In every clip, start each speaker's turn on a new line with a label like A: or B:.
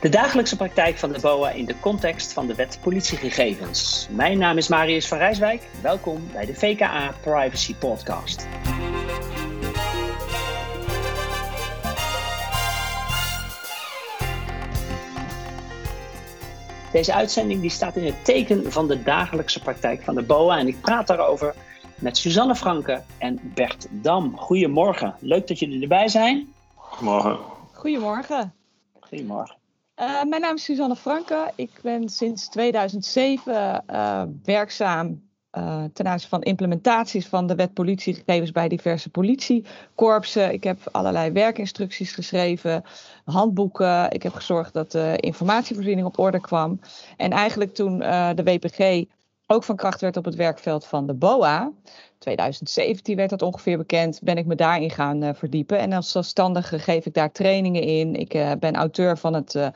A: De dagelijkse praktijk van de BOA in de context van de wet politiegegevens. Mijn naam is Marius van Rijswijk. Welkom bij de VKA Privacy Podcast. Deze uitzending die staat in het teken van de dagelijkse praktijk van de BOA en ik praat daarover met Suzanne Franke en Bert Dam. Goedemorgen, leuk dat jullie erbij zijn.
B: Goedemorgen.
C: Goedemorgen.
A: Goedemorgen.
C: Uh, mijn naam is Suzanne Franke. Ik ben sinds 2007 uh, eh, werkzaam uh, ten aanzien van implementaties van de wet politiegegevens bij diverse politiekorpsen. Ik heb allerlei werkinstructies geschreven, handboeken. Ik heb gezorgd dat de informatievoorziening op orde kwam. En eigenlijk toen de WPG ook van kracht werd op het werkveld van de BOA, 2017 werd dat ongeveer bekend, ben ik me daarin gaan uh, verdiepen. En als zelfstandige geef ik daar trainingen in. Ik uh, ben auteur van het uh,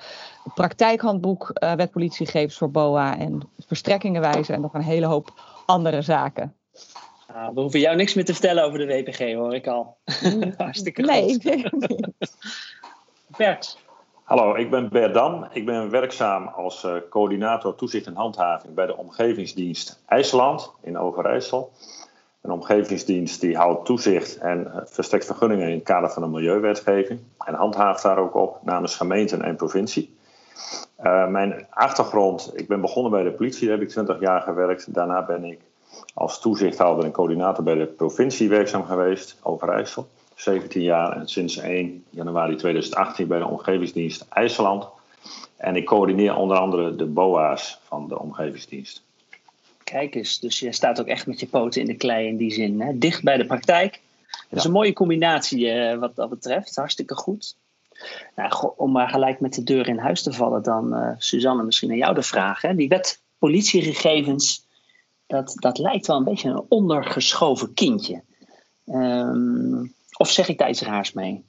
C: praktijkhandboek Wet Politiegegevens voor BOA en verstrekkingenwijzer en nog een hele hoop andere zaken.
A: Ah, we hoeven jou niks meer te vertellen over de WPG, hoor ik al. Hartstikke goed.
C: Nee.
A: Bert.
B: Hallo, ik ben Bert Dam. Ik ben werkzaam als coördinator toezicht en handhaving bij de Omgevingsdienst IJsland in Overijssel. Een omgevingsdienst die houdt toezicht en eh, verstrekt vergunningen in het kader van de milieuwetgeving. En handhaaft daar ook op namens gemeenten en provincie. Uh, mijn achtergrond, ik ben begonnen bij de politie, daar heb ik 20 jaar gewerkt. Daarna ben ik als toezichthouder en coördinator bij de provincie werkzaam geweest, Overijssel. 17 jaar en sinds 1 januari 2018 bij de Omgevingsdienst IJsland. En ik coördineer onder andere de BOA's van de Omgevingsdienst.
A: Kijk eens, dus je staat ook echt met je poten in de klei in die zin. Hè? Dicht bij de praktijk. Dat is een mooie combinatie uh, wat dat betreft. Hartstikke goed. Nou, om maar gelijk met de deur in huis te vallen, dan uh, Suzanne, misschien aan jou de vraag. Hè? Die wet politiegegevens, dat, dat lijkt wel een beetje een ondergeschoven kindje. Um, of zeg ik daar iets raars mee?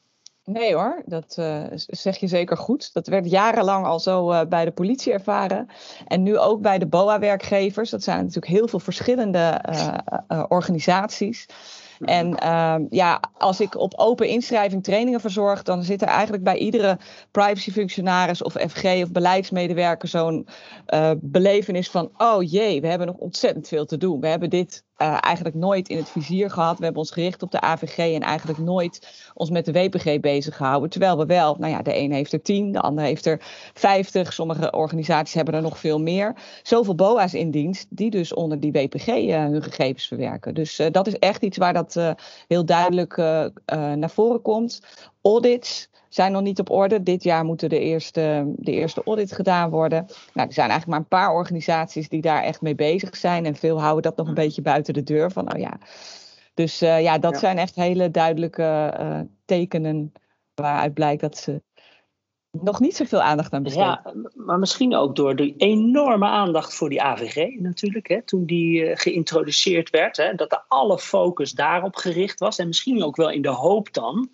C: Nee hoor, dat uh, zeg je zeker goed. Dat werd jarenlang al zo uh, bij de politie ervaren. En nu ook bij de BOA-werkgevers. Dat zijn natuurlijk heel veel verschillende uh, organisaties. En ehm, ja, als ik op open inschrijving trainingen verzorg, dan zit er eigenlijk bij iedere privacyfunctionaris of FG of beleidsmedewerker zo'n belevenis van: oh jee, we hebben nog ontzettend veel te doen. We hebben dit uh, eigenlijk nooit in het vizier gehad. We hebben ons gericht op de AVG en eigenlijk nooit ons met de WPG bezig gehouden. Terwijl we wel, nou ja, de een heeft er tien, de ander heeft er vijftig. Sommige organisaties hebben er nog veel meer. Zoveel BOA's in dienst die dus onder die WPG uh, hun gegevens verwerken. Dus uh, dat is echt iets waar dat heel duidelijk naar voren komt. Audits zijn nog niet op orde. Dit jaar moeten de eerste, de eerste audit gedaan worden. Nou, er zijn eigenlijk maar een paar organisaties die daar echt mee bezig zijn. En veel houden dat nog een beetje buiten de deur van, oh ja. Dus uh, ja, dat zijn echt hele duidelijke uh, tekenen waaruit blijkt dat ze nog niet zoveel aandacht aan besteden.
A: Ja, maar misschien ook door de enorme aandacht voor die AVG natuurlijk. Hè, toen die uh, geïntroduceerd werd. Hè, dat er alle focus daarop gericht was. En misschien ook wel in de hoop dan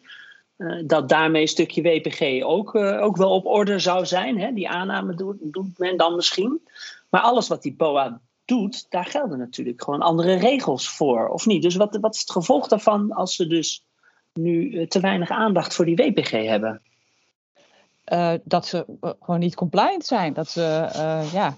A: dat daarmee een stukje WPG ook, uh, ook wel op orde zou zijn. Hè? Die aanname doet, doet, men dan misschien. Maar alles wat die BOA doet, daar gelden natuurlijk gewoon andere regels voor, of niet? Dus wat, wat is het gevolg daarvan als ze dus nu uh, te weinig aandacht voor die WPG hebben?
C: Uh, dat ze gewoon niet compliant zijn. Dat ze uh, ja,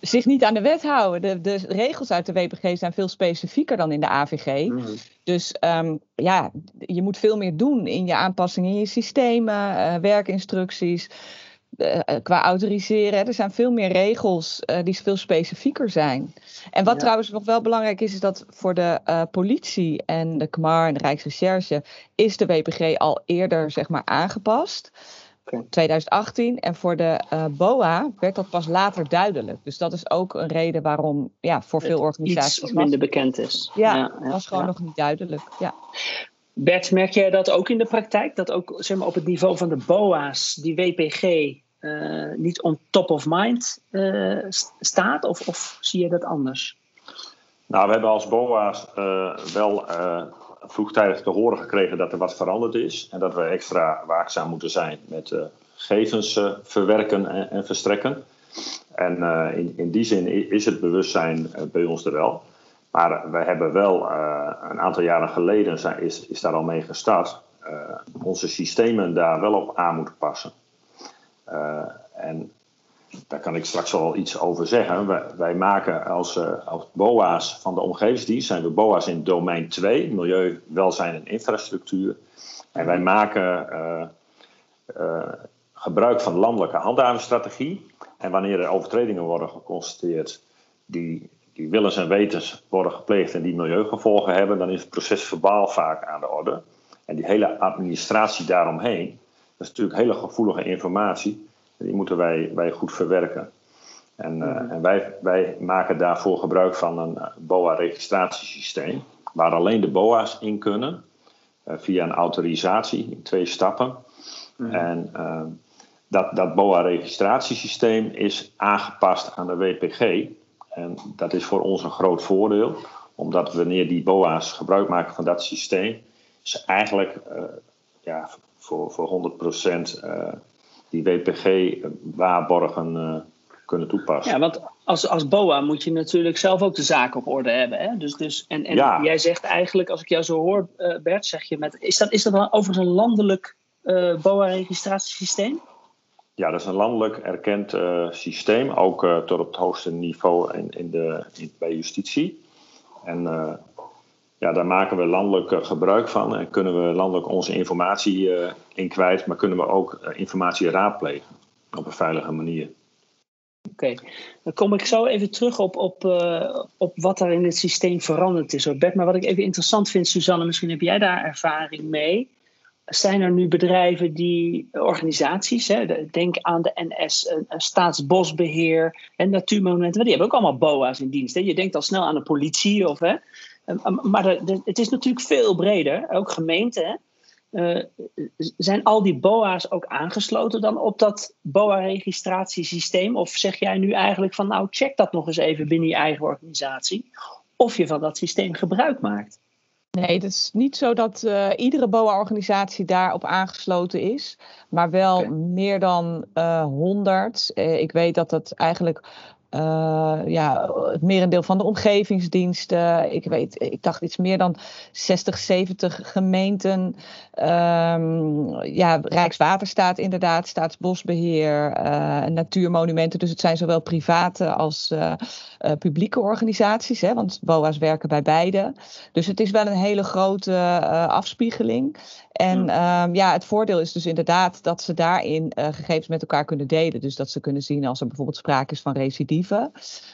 C: zich niet aan de wet houden. De, de, regels uit de WPG zijn veel specifieker dan in de AVG. Mm. Dus um, ja, je moet veel meer doen in je aanpassingen in je systemen, uh, werkinstructies. qua autoriseren. Er zijn veel meer regels die veel specifieker zijn. En wat ja. trouwens nog wel belangrijk is, is dat voor de politie en de KMAR en de Rijksrecherche is de WPG al eerder zeg maar aangepast. 2018. En voor de uh, BOA werd dat pas later duidelijk. Dus dat is ook een reden waarom ja, voor veel organisaties.
A: Iets minder bekend is.
C: Ja, ja, ja was gewoon ja. nog niet duidelijk. Ja.
A: Bert, merk jij dat ook in de praktijk? Dat ook zeg maar, op het niveau van de BOA's die WPG uh, niet on top of mind uh, staat? Of, of zie je dat anders?
B: Nou, we hebben als BOA's wel vroegtijdig te horen gekregen dat er wat veranderd is. En dat we extra waakzaam moeten zijn met uh, gegevens uh, verwerken en, en, verstrekken. En uh, in, in die zin is het bewustzijn bij ons er wel. Maar we hebben wel een aantal jaren geleden zijn, is, is daar al mee gestart. onze systemen daar wel op aan moeten passen. en daar kan ik straks wel iets over zeggen. Wij, wij maken als, als BOA's van de omgevingsdienst, zijn we BOA's in domein 2, milieu, welzijn en infrastructuur. En wij maken gebruik van landelijke handhavingsstrategie. En wanneer er overtredingen worden geconstateerd die, die willens en wetens worden gepleegd en die milieugevolgen hebben, dan is het proces verbaal vaak aan de orde. En die hele administratie daaromheen, dat is natuurlijk hele gevoelige informatie. Die moeten wij, wij goed verwerken. En, uh, en wij, wij maken daarvoor gebruik van een eh, BOA-registratiesysteem, waar alleen de BOA's in kunnen, uh, via een autorisatie in twee stappen. Mm. En uh, dat, dat BOA-registratiesysteem is aangepast aan de WPG. En dat is voor ons een groot voordeel, omdat wanneer die BOA's gebruik maken van dat systeem, ze eigenlijk ja, voor, voor 100% uh, die WPG-waarborgen uh, kunnen toepassen.
A: Ja, want als, als BOA moet je natuurlijk zelf ook de zaak op orde hebben. Hè? Dus, dus, en en ja. jij zegt eigenlijk, als ik jou zo hoor, Bert, zeg je met. Is dat, is dat dan overigens een landelijk BOA-registratiesysteem?
B: Ja, dat is een landelijk erkend uh, systeem, ook uh, tot op het hoogste niveau in, in de, in, bij justitie. En ja, daar maken we landelijk gebruik van en kunnen we landelijk onze informatie in kwijt, maar kunnen we ook informatie raadplegen op een veilige manier.
A: Oké, dan kom ik zo even terug op, op, op wat er in het systeem veranderd is, Bert. Maar wat ik even interessant vind, Suzanne, misschien heb jij daar ervaring mee zijn er nu bedrijven die, organisaties, hè, denk aan de NS, een, Staatsbosbeheer en Natuurmonumenten, die hebben ook allemaal BOA's in dienst. Je denkt al snel aan de politie, of, hè, maar de, de, het is natuurlijk veel breder, ook gemeenten. Uh, zijn al die BOA's ook aangesloten dan op dat BOA-registratiesysteem? Of zeg jij nu eigenlijk van, nou, check dat nog eens even binnen je eigen organisatie, of je van dat systeem gebruik maakt?
C: Nee, het is niet zo dat uh, iedere BOA-organisatie daarop aangesloten is, maar wel okay. meer dan uh, 100. Uh, ik weet dat dat eigenlijk uh, ja, het merendeel van de omgevingsdiensten. Ik weet, ik dacht iets meer dan 60, 70 gemeenten. Um, ja, Rijkswaterstaat inderdaad, Staatsbosbeheer, uh, natuurmonumenten. Dus het zijn zowel private als uh, publieke organisaties. Hè, want BOA's werken bij beide. Dus het is wel een hele grote afspiegeling. En um, ja, het voordeel is dus inderdaad dat ze daarin gegevens met elkaar kunnen delen. Dus dat ze kunnen zien als er bijvoorbeeld sprake is van recidive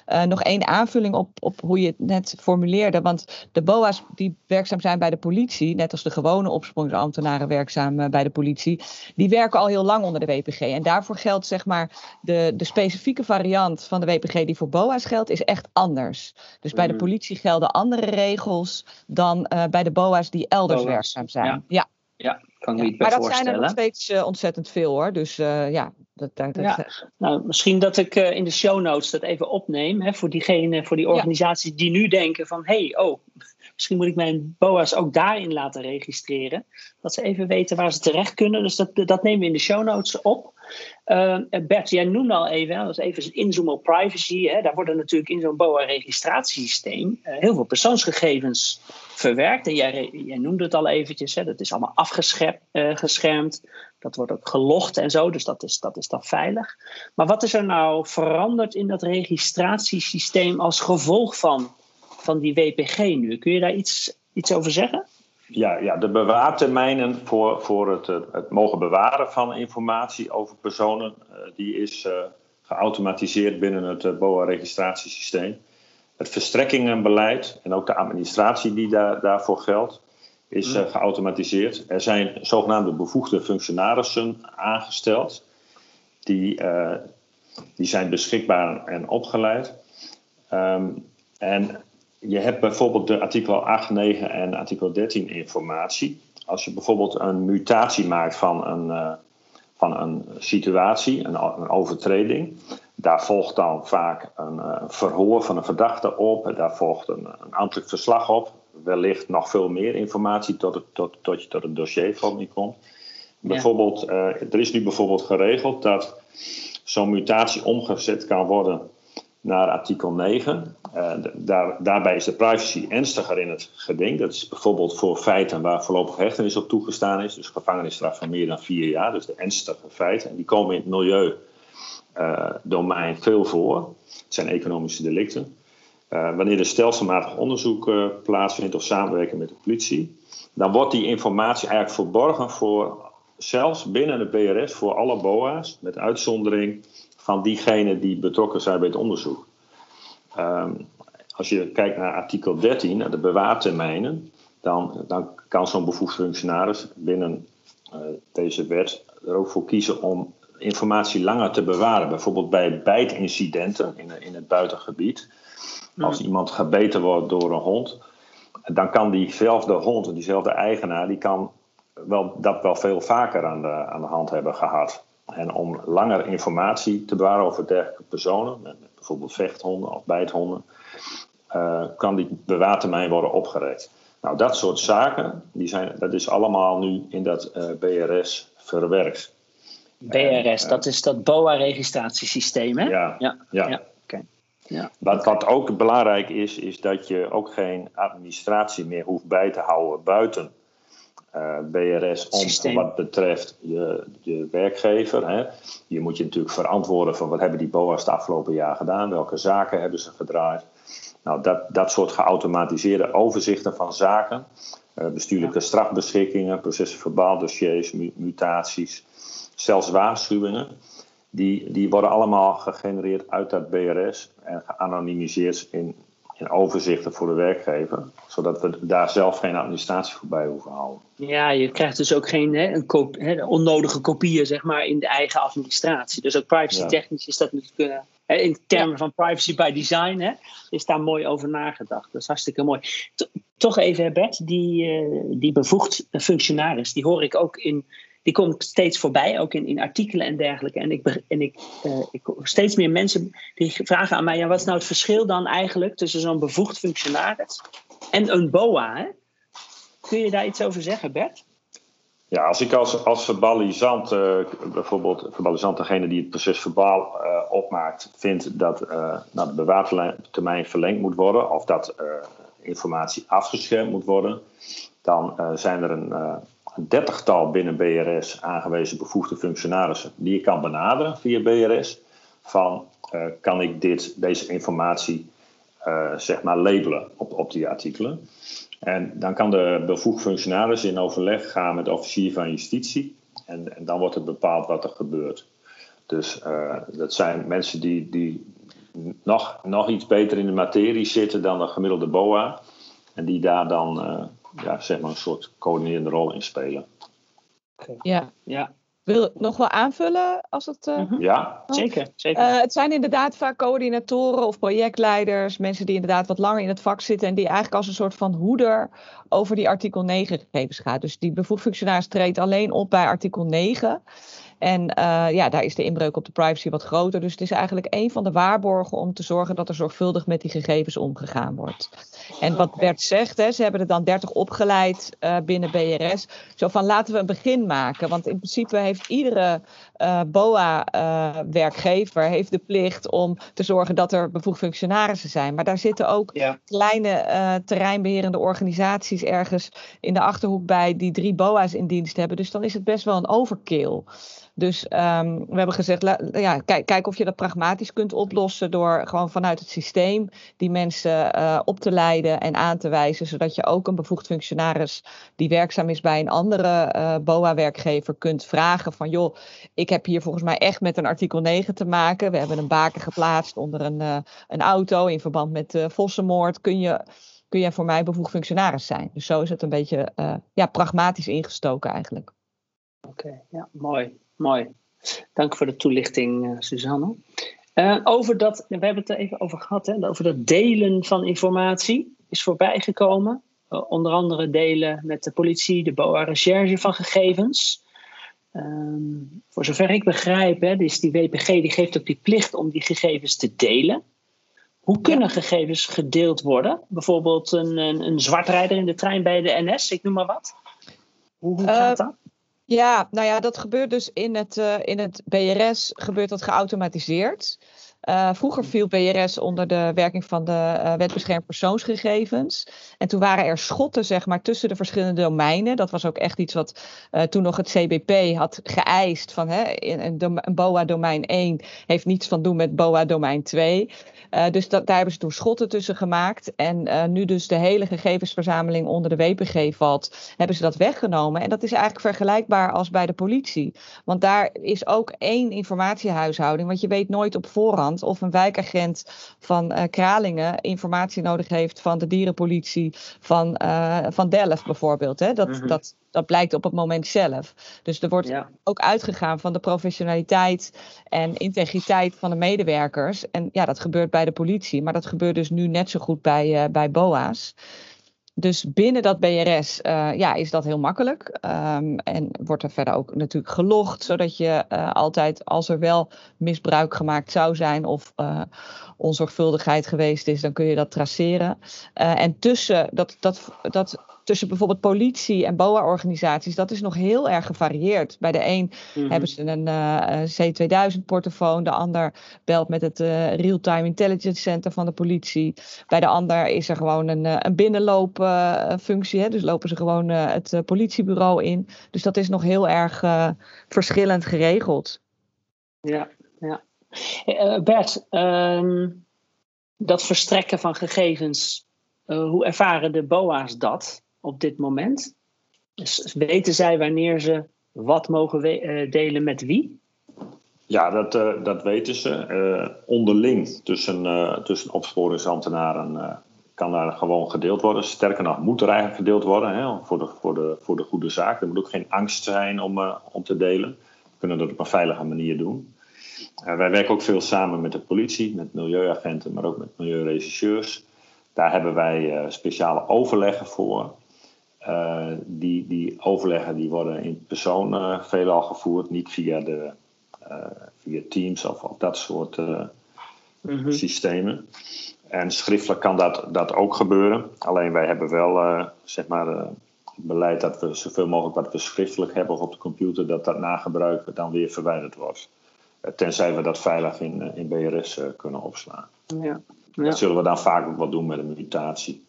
C: uh, nog één aanvulling op, op hoe je het net formuleerde. Want de BOA's die werkzaam zijn bij de politie, net als de gewone opsporingsambtenaren werkzaam uh, bij de politie, die werken al heel lang onder de WPG. En daarvoor geldt zeg maar de, de specifieke variant van de WPG die voor BOA's geldt, is echt anders. Dus bij de mm. politie gelden andere regels dan bij de BOA's die elders BOA's. werkzaam zijn.
A: Ja. ja. Ja. Kan
C: ja, maar dat zijn er nog steeds uh, ontzettend veel hoor. Dus uh, ja, dat, dat,
A: ja. Dat, nou, misschien dat ik uh, in de show notes dat even opneem. Hè, voor, diegene, voor die organisaties ja. die nu denken van... hé, hey, oh, misschien moet ik mijn BOA's ook daarin laten registreren. Dat ze even weten waar ze terecht kunnen. Dus dat, dat nemen we in de show notes op. Bert, jij noemde al even, dat is even inzoomen op privacy. Hè, daar worden natuurlijk in zo'n BOA-registratiesysteem... heel veel persoonsgegevens verwerkt. En jij, jij noemde het al eventjes, hè, dat is allemaal afgeschermd. Dat wordt ook gelogd en zo, dus dat is, dat is dan veilig. Maar wat is er nou veranderd in dat registratiesysteem als gevolg van, van die WPG nu? Kun je daar iets, iets over zeggen?
B: Ja, ja, de bewaartermijnen voor, voor het, het mogen bewaren van informatie over personen, uh, die is uh, geautomatiseerd binnen het BOA-registratiesysteem het verstrekkingenbeleid en ook de administratie die daar, daarvoor geldt, is uh, geautomatiseerd. Er zijn zogenaamde bevoegde functionarissen aangesteld. Die, uh, die zijn beschikbaar en opgeleid. Um, en je hebt bijvoorbeeld de artikel 8, 9 en artikel 13 informatie. Als je bijvoorbeeld een mutatie maakt van een, uh, van een situatie, een, een overtreding, daar volgt dan vaak een, uh, verhoor van een verdachte op. Daar volgt een, een ambtelijk verslag op. Wellicht nog veel meer informatie tot, het, tot, tot je tot een dossiervorming komt. Ja. Bijvoorbeeld, uh, er is nu bijvoorbeeld geregeld dat zo'n mutatie omgezet kan worden naar artikel 9. Uh, daar, daarbij is de privacy ernstiger in het geding. Dat is bijvoorbeeld voor feiten waar voorlopig hechtenis op toegestaan is. Dus gevangenisstraf van meer dan vier jaar. Dus de ernstige feiten. En die komen in het milieu domein veel voor. Het zijn economische delicten. wanneer er stelselmatig onderzoek plaatsvindt of samenwerking met de politie, dan wordt die informatie eigenlijk verborgen voor zelfs binnen de BRS voor alle BOA's, met uitzondering van diegenen die betrokken zijn bij het onderzoek. Ehm, als je kijkt naar artikel 13, naar de bewaartermijnen, dan, dan kan zo'n bevoegd functionaris binnen uh, deze wet er ook voor kiezen om informatie langer te bewaren. Bijvoorbeeld bij bijtincidenten in, in het buitengebied. Als hmm. iemand gebeten wordt door een hond, dan kan diezelfde hond, diezelfde eigenaar, die kan wel, dat wel veel vaker aan de, aan de hand hebben gehad. En om langer informatie te bewaren over dergelijke personen, bijvoorbeeld vechthonden of bijthonden, uh, kan die bewaartermijn worden opgerekt. Nou, dat soort zaken, die zijn, dat is allemaal nu in dat uh, eh, BRS verwerkt.
A: BRS, dat is dat BOA-registratiesysteem, hè?
B: Ja, ja. ja. ja. Ja. Wat, wat ook belangrijk is, is dat je ook geen administratie meer hoeft bij te houden buiten uh, eh, BRS om wat betreft je, je werkgever. Hè. Je moet je natuurlijk verantwoorden van wat hebben die BOA's het afgelopen jaar gedaan, welke zaken hebben ze gedraaid. Nou, dat, dat soort geautomatiseerde overzichten van zaken, uh, bestuurlijke strafbeschikkingen, processen dossiers, mutaties, zelfs waarschuwingen, die, die worden allemaal gegenereerd uit dat BRS en geanonimiseerd in in overzichten voor de werkgever, zodat we daar zelf geen administratie voorbij hoeven houden.
A: Ja, je krijgt dus ook geen hè, een hè, onnodige kopieën zeg maar, in de eigen administratie. Dus ook privacy technisch is dat natuurlijk. Uh, in termen van privacy by design hè, is daar mooi over nagedacht. Dat is hartstikke mooi. toch even, Bert, die, uh, die bevoegd functionaris, die hoor ik ook in die komt steeds voorbij, ook in, in artikelen en dergelijke. En ik, en ik, uh, ik steeds meer mensen die vragen aan mij: ja, wat is nou het verschil dan eigenlijk tussen zo'n bevoegd functionaris en een BOA? Hè? Kun je daar iets over zeggen, Bert?
B: Ja, als ik als, als verbalisant, uh, bijvoorbeeld verbalisant degene die het proces verbaal uh, opmaakt, vindt dat nou, de bewaartermijn verlengd moet worden of dat informatie afgeschermd moet worden, dan zijn er een een dertigtal binnen BRS aangewezen bevoegde functionarissen die je kan benaderen via BRS. Van uh, kan ik dit, deze informatie zeg maar labelen op, op die artikelen. En dan kan de bevoegd functionaris in overleg gaan met de officier van justitie. En, dan wordt het bepaald wat er gebeurt. Dus dat zijn mensen die, die nog, nog iets beter in de materie zitten dan de gemiddelde BOA. En die daar dan ja, zeg maar een soort coördinerende rol in spelen.
C: Ja, ja. Wil ik nog wel aanvullen als het. Uh,
B: Ja,
A: zeker. zeker.
C: Uh, het zijn inderdaad vaak coördinatoren of projectleiders, mensen die inderdaad wat langer in het vak zitten en die eigenlijk als een soort van hoeder over die artikel 9 gegevens gaat. Dus die bevoegd functionaris treedt alleen op bij artikel 9. En uh, ja, daar is de inbreuk op de privacy wat groter. Dus het is eigenlijk een van de waarborgen om te zorgen dat er zorgvuldig met die gegevens omgegaan wordt. En wat Bert zegt, hè, ze hebben er dan 30 opgeleid uh, binnen BRS. Zo van laten we een begin maken. Want in principe heeft iedere uh, BOA-werkgever heeft de plicht om te zorgen dat er bevoegd functionarissen zijn. Maar daar zitten ook kleine terreinbeherende organisaties ergens in de achterhoek bij die drie BOA's in dienst hebben. Dus dan is het best wel een overkill. Dus um, we hebben gezegd, ja, kijk, kijk of je dat pragmatisch kunt oplossen door gewoon vanuit het systeem die mensen uh, op te leiden en aan te wijzen, zodat je ook een bevoegd functionaris die werkzaam is bij een andere uh, BOA-werkgever kunt vragen van, joh, ik heb hier volgens mij echt met een artikel 9 te maken. We hebben een baken geplaatst onder een, uh, een auto in verband met uh, Vossenmoord. Kun je, kun je voor mij bevoegd functionaris zijn? Dus zo is het een beetje ja, pragmatisch ingestoken eigenlijk.
A: Oké, ja, mooi. Mooi. Dank voor de toelichting, uh, Suzanne. Uh, over dat, we hebben het er even over gehad, hè, over dat delen van informatie is voorbijgekomen. Uh, onder andere delen met de politie, de BOA recherche van gegevens. Um, voor zover ik begrijp, hè, dus die WPG die geeft ook die plicht om die gegevens te delen. Hoe kunnen gegevens gedeeld worden? Bijvoorbeeld een, een, een zwartrijder in de trein bij de NS, ik noem maar wat. Hoe, hoe gaat dat?
C: Ja, nou ja, dat gebeurt dus in het, uh, in het BRS gebeurt dat geautomatiseerd. Uh, vroeger viel BRS onder de werking van de uh, Wet beschermd persoonsgegevens. En toen waren er schotten zeg maar, tussen de verschillende domeinen. Dat was ook echt iets wat uh, toen nog het CBP had geëist. Van, hè, een, een BOA-domein 1 heeft niets van doen met BOA-domein 2. dus dat, daar hebben ze toen schotten tussen gemaakt. En nu dus de hele gegevensverzameling onder de WPG valt, hebben ze dat weggenomen. En dat is eigenlijk vergelijkbaar als bij de politie. Want daar is ook één informatiehuishouding. Want je weet nooit op voorhand of een wijkagent van uh, Kralingen informatie nodig heeft van de dierenpolitie van, uh, van Delft bijvoorbeeld. Hè? Dat, mm-hmm. dat, dat blijkt op het moment zelf. Dus er wordt ja. ook uitgegaan van de professionaliteit en integriteit van de medewerkers. En ja, dat gebeurt bij de politie, maar dat gebeurt dus nu net zo goed bij, uh, bij BOA's. Dus binnen dat BRS uh, ja, is dat heel makkelijk. Um, en wordt er verder ook natuurlijk gelogd, zodat je uh, altijd, als er wel misbruik gemaakt zou zijn of uh, onzorgvuldigheid geweest is, dan kun je dat traceren. en tussen dat, dat, dat tussen bijvoorbeeld politie en BOA-organisaties, dat is nog heel erg gevarieerd. Bij de een mm-hmm. hebben ze een uh, C2000-portofoon, de ander belt met het uh, Real-Time Intelligence Center van de politie. Bij de ander is er gewoon een, uh, een binnenloopfunctie, dus lopen ze gewoon het politiebureau in. Dus dat is nog heel erg verschillend geregeld.
A: Ja, ja. Bert, um, dat verstrekken van gegevens, hoe ervaren de BOA's dat? Op dit moment? Dus weten zij wanneer ze wat mogen uh, delen met wie?
B: Ja, dat, uh, dat weten ze. Uh, onderling tussen, tussen opsporingsambtenaren kan daar gewoon gedeeld worden. Sterker nog, moet er eigenlijk gedeeld worden hè, voor, de, voor, de, voor de goede zaak. Er moet ook geen angst zijn om, om te delen. We kunnen dat op een veilige manier doen. wij werken ook veel samen met de politie, met milieuagenten, maar ook met milieuregisseurs. Daar hebben wij speciale overleggen voor. Uh, die, die overleggen die worden in persoon uh, veelal gevoerd, niet via, de, uh, via Teams of, of dat soort mm-hmm. systemen. En schriftelijk kan dat, dat ook gebeuren. Alleen wij hebben wel zeg maar, het beleid dat we zoveel mogelijk wat we schriftelijk hebben op de computer, dat dat na gebruik dan weer verwijderd wordt. tenzij we dat veilig in, in BRS kunnen opslaan. Ja. Ja. Dat zullen we dan vaak ook wel doen met een mutatie.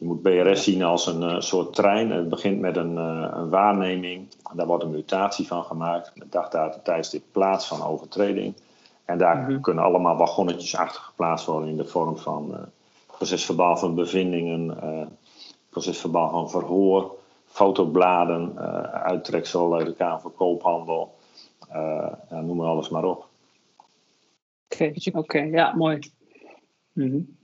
B: Je moet BRS zien als een uh, soort trein. Het begint met een, uh, een, waarneming. Daar wordt een mutatie van gemaakt. Met dagdata, tijdstip, plaats van overtreding. En daar mm-hmm. kunnen allemaal wagonnetjes achter geplaatst worden in de vorm van uh, procesverbaal van bevindingen, procesverbaal van verhoor, fotobladen, uittreksel uit de Kamer van Koophandel. Ja, noem maar alles maar op.
A: Oké, okay, okay, ja, mooi. Mm-hmm.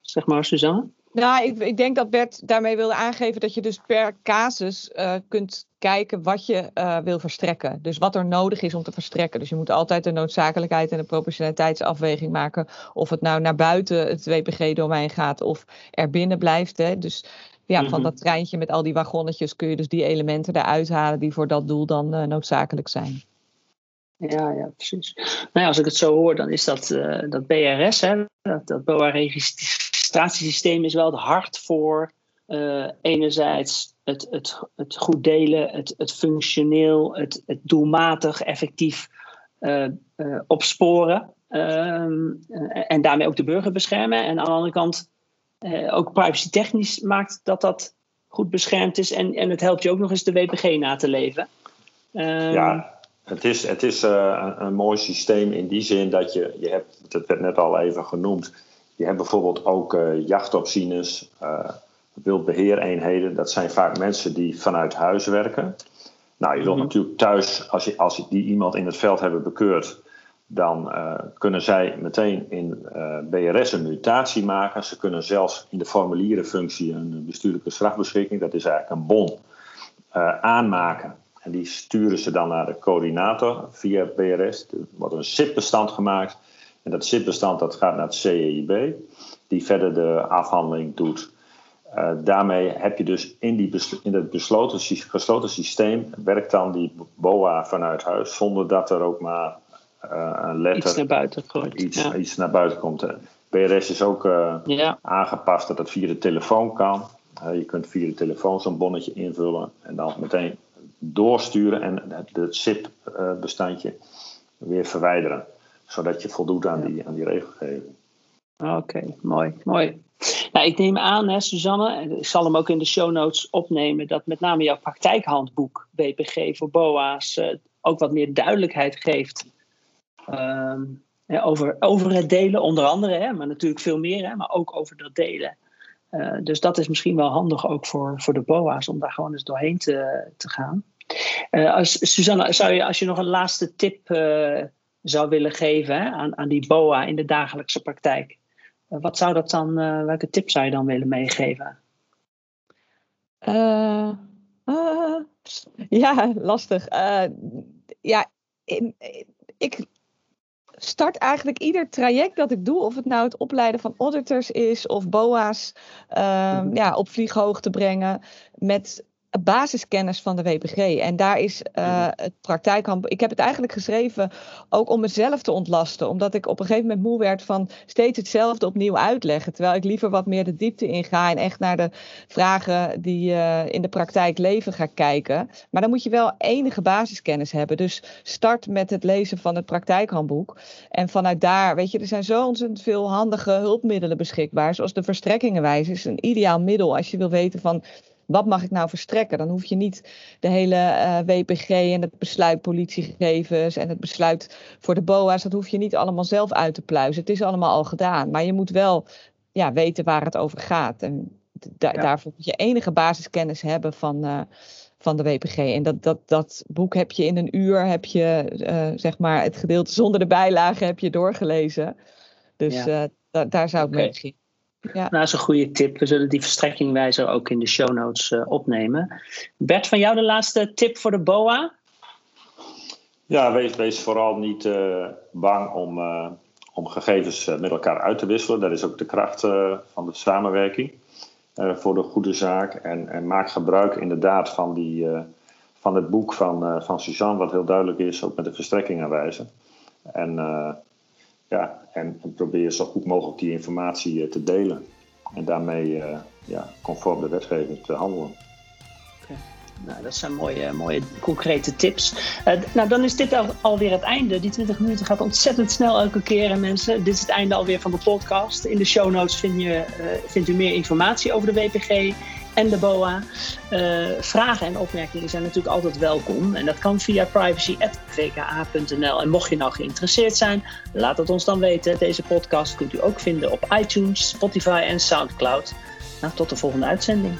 A: Zeg maar, Suzanne?
C: Nou, ik, ik, denk dat Bert daarmee wilde aangeven dat je dus per casus uh, kunt kijken wat je uh, wil verstrekken. Dus wat er nodig is om te verstrekken. Dus je moet altijd de noodzakelijkheid en de proportionaliteitsafweging maken. Of het nou naar buiten het WPG-domein gaat of er binnen blijft. Hè. Dus ja, van mhm. dat treintje met al die wagonnetjes kun je dus die elementen eruit halen die voor dat doel dan uh, noodzakelijk zijn.
A: Ja, ja, precies. Nou ja, als ik het zo hoor, dan is dat, dat BRS, hè, dat, dat BOA-registratie registratiesysteem is wel het hart voor uh, enerzijds het, het, het goed delen, het, het functioneel, het, het doelmatig, effectief uh, uh, opsporen. Ehm, en daarmee ook de burger beschermen. En aan de andere kant ook privacy technisch maakt dat dat goed beschermd is. En, en het helpt je ook nog eens de WPG na te leven.
B: Um, ja, het is, het is een, een mooi systeem in die zin dat je, je hebt, het werd net al even genoemd, je hebt bijvoorbeeld ook uh, jachtopzieners, uh, wildbeheereenheden. Dat zijn vaak mensen die vanuit huis werken. Nou, je wilt mhm. natuurlijk thuis, als, je, als die iemand in het veld hebben bekeurd, dan uh, kunnen zij meteen in BRS een mutatie maken. Ze kunnen zelfs in de formulierenfunctie een bestuurlijke strafbeschikking, dat is eigenlijk een bon, aanmaken. En die sturen ze dan naar de coördinator via BRS. Er wordt een SIP-bestand gemaakt en dat zipbestand dat gaat naar het CEIB, die verder de afhandeling doet. Uh, daarmee heb je dus in, die in het besloten, gesloten systeem werkt dan die BOA vanuit huis zonder dat er ook maar uh, een letter.
A: Iets naar buiten komt.
B: Iets, ja. iets naar buiten komt. BRS is ook uh, ja. aangepast dat het via de telefoon kan. je kunt via de telefoon zo'n bonnetje invullen en dan meteen doorsturen en het SIP-bestandje weer verwijderen zodat je voldoet aan die, aan die regelgeving.
A: Oké, mooi, mooi. Nou, ik neem aan, hè, Suzanne, ik zal hem ook in de show notes opnemen, dat met name jouw praktijkhandboek BPG voor BOA's uh, ook wat meer duidelijkheid geeft ehm, over, over het delen, onder andere, hè, maar natuurlijk veel meer, hè, maar ook over dat delen. Uh, dus dat is misschien wel handig ook voor, voor de BOA's om daar gewoon eens doorheen te, te gaan. Uh, als, Suzanne, zou je, als je nog een laatste tip zou willen geven aan, aan die BOA in de dagelijkse praktijk, eh, wat zou dat dan, uh, welke tip zou je dan willen meegeven?
C: Uh, ja, lastig. ja, ik start eigenlijk ieder traject dat ik doe, of het nou het opleiden van auditors is of BOA's, ehm, ja, op vlieghoogte brengen, met basiskennis van de WPG. En daar is uh, het praktijkkamp. Ik heb het eigenlijk geschreven ook om mezelf te ontlasten. Omdat ik op een gegeven moment moe werd van steeds hetzelfde opnieuw uitleggen. Terwijl ik liever wat meer de diepte inga en echt naar de vragen die uh, in de praktijk leven ga kijken. Maar dan moet je wel enige basiskennis hebben. Dus start met het lezen van het praktijkhandboek. En vanuit daar, weet je, er zijn zo ontzettend veel handige hulpmiddelen beschikbaar. Zoals de verstrekkingenwijze is een ideaal middel als je wil weten van wat mag ik nou verstrekken? Dan hoef je niet de hele uh, eh, WPG en het besluit politiegegevens en het besluit voor de BOA's, dat hoef je niet allemaal zelf uit te pluizen. Het is allemaal al gedaan. Maar je moet wel ja, weten waar het over gaat. En da daarvoor moet je enige basiskennis hebben van, uh, van de WPG. En dat, dat, dat boek heb je in een uur, heb je uh, zeg maar het gedeelte zonder de bijlagen heb je doorgelezen. Dus ja. daar zou ik okay. mee beginnen.
A: Ja. Nou, dat is een goede tip. We zullen die verstrekkingwijzer ook in de show notes uh, opnemen. Bert, van jou de laatste tip voor de BOA?
B: Ja, wees, wees vooral niet uh, bang om, uh, om gegevens met elkaar uit te wisselen. Dat is ook de kracht van de samenwerking voor de goede zaak. En, en maak gebruik inderdaad van, die, van het boek van, van Suzanne, wat heel duidelijk is, ook met de verstrekkingenwijzer. En ja, en, probeer zo goed mogelijk die informatie uh, te delen. En daarmee uh, ja, conform de wetgeving te handelen.
A: Nou, dat zijn mooie, mooie concrete tips. Uh, nou, dan is dit al, alweer het einde. Die 20 minuten gaat ontzettend snel elke keer. En mensen, dit is het einde alweer van de podcast. In de show notes vind je, vindt u meer informatie over de WPG en de BOA. Uh, vragen en opmerkingen zijn natuurlijk altijd welkom. En dat kan via privacy.vka.nl. En mocht je nou geïnteresseerd zijn, laat het ons dan weten. Deze podcast kunt u ook vinden op iTunes, Spotify en Soundcloud. Nou, tot de volgende uitzending.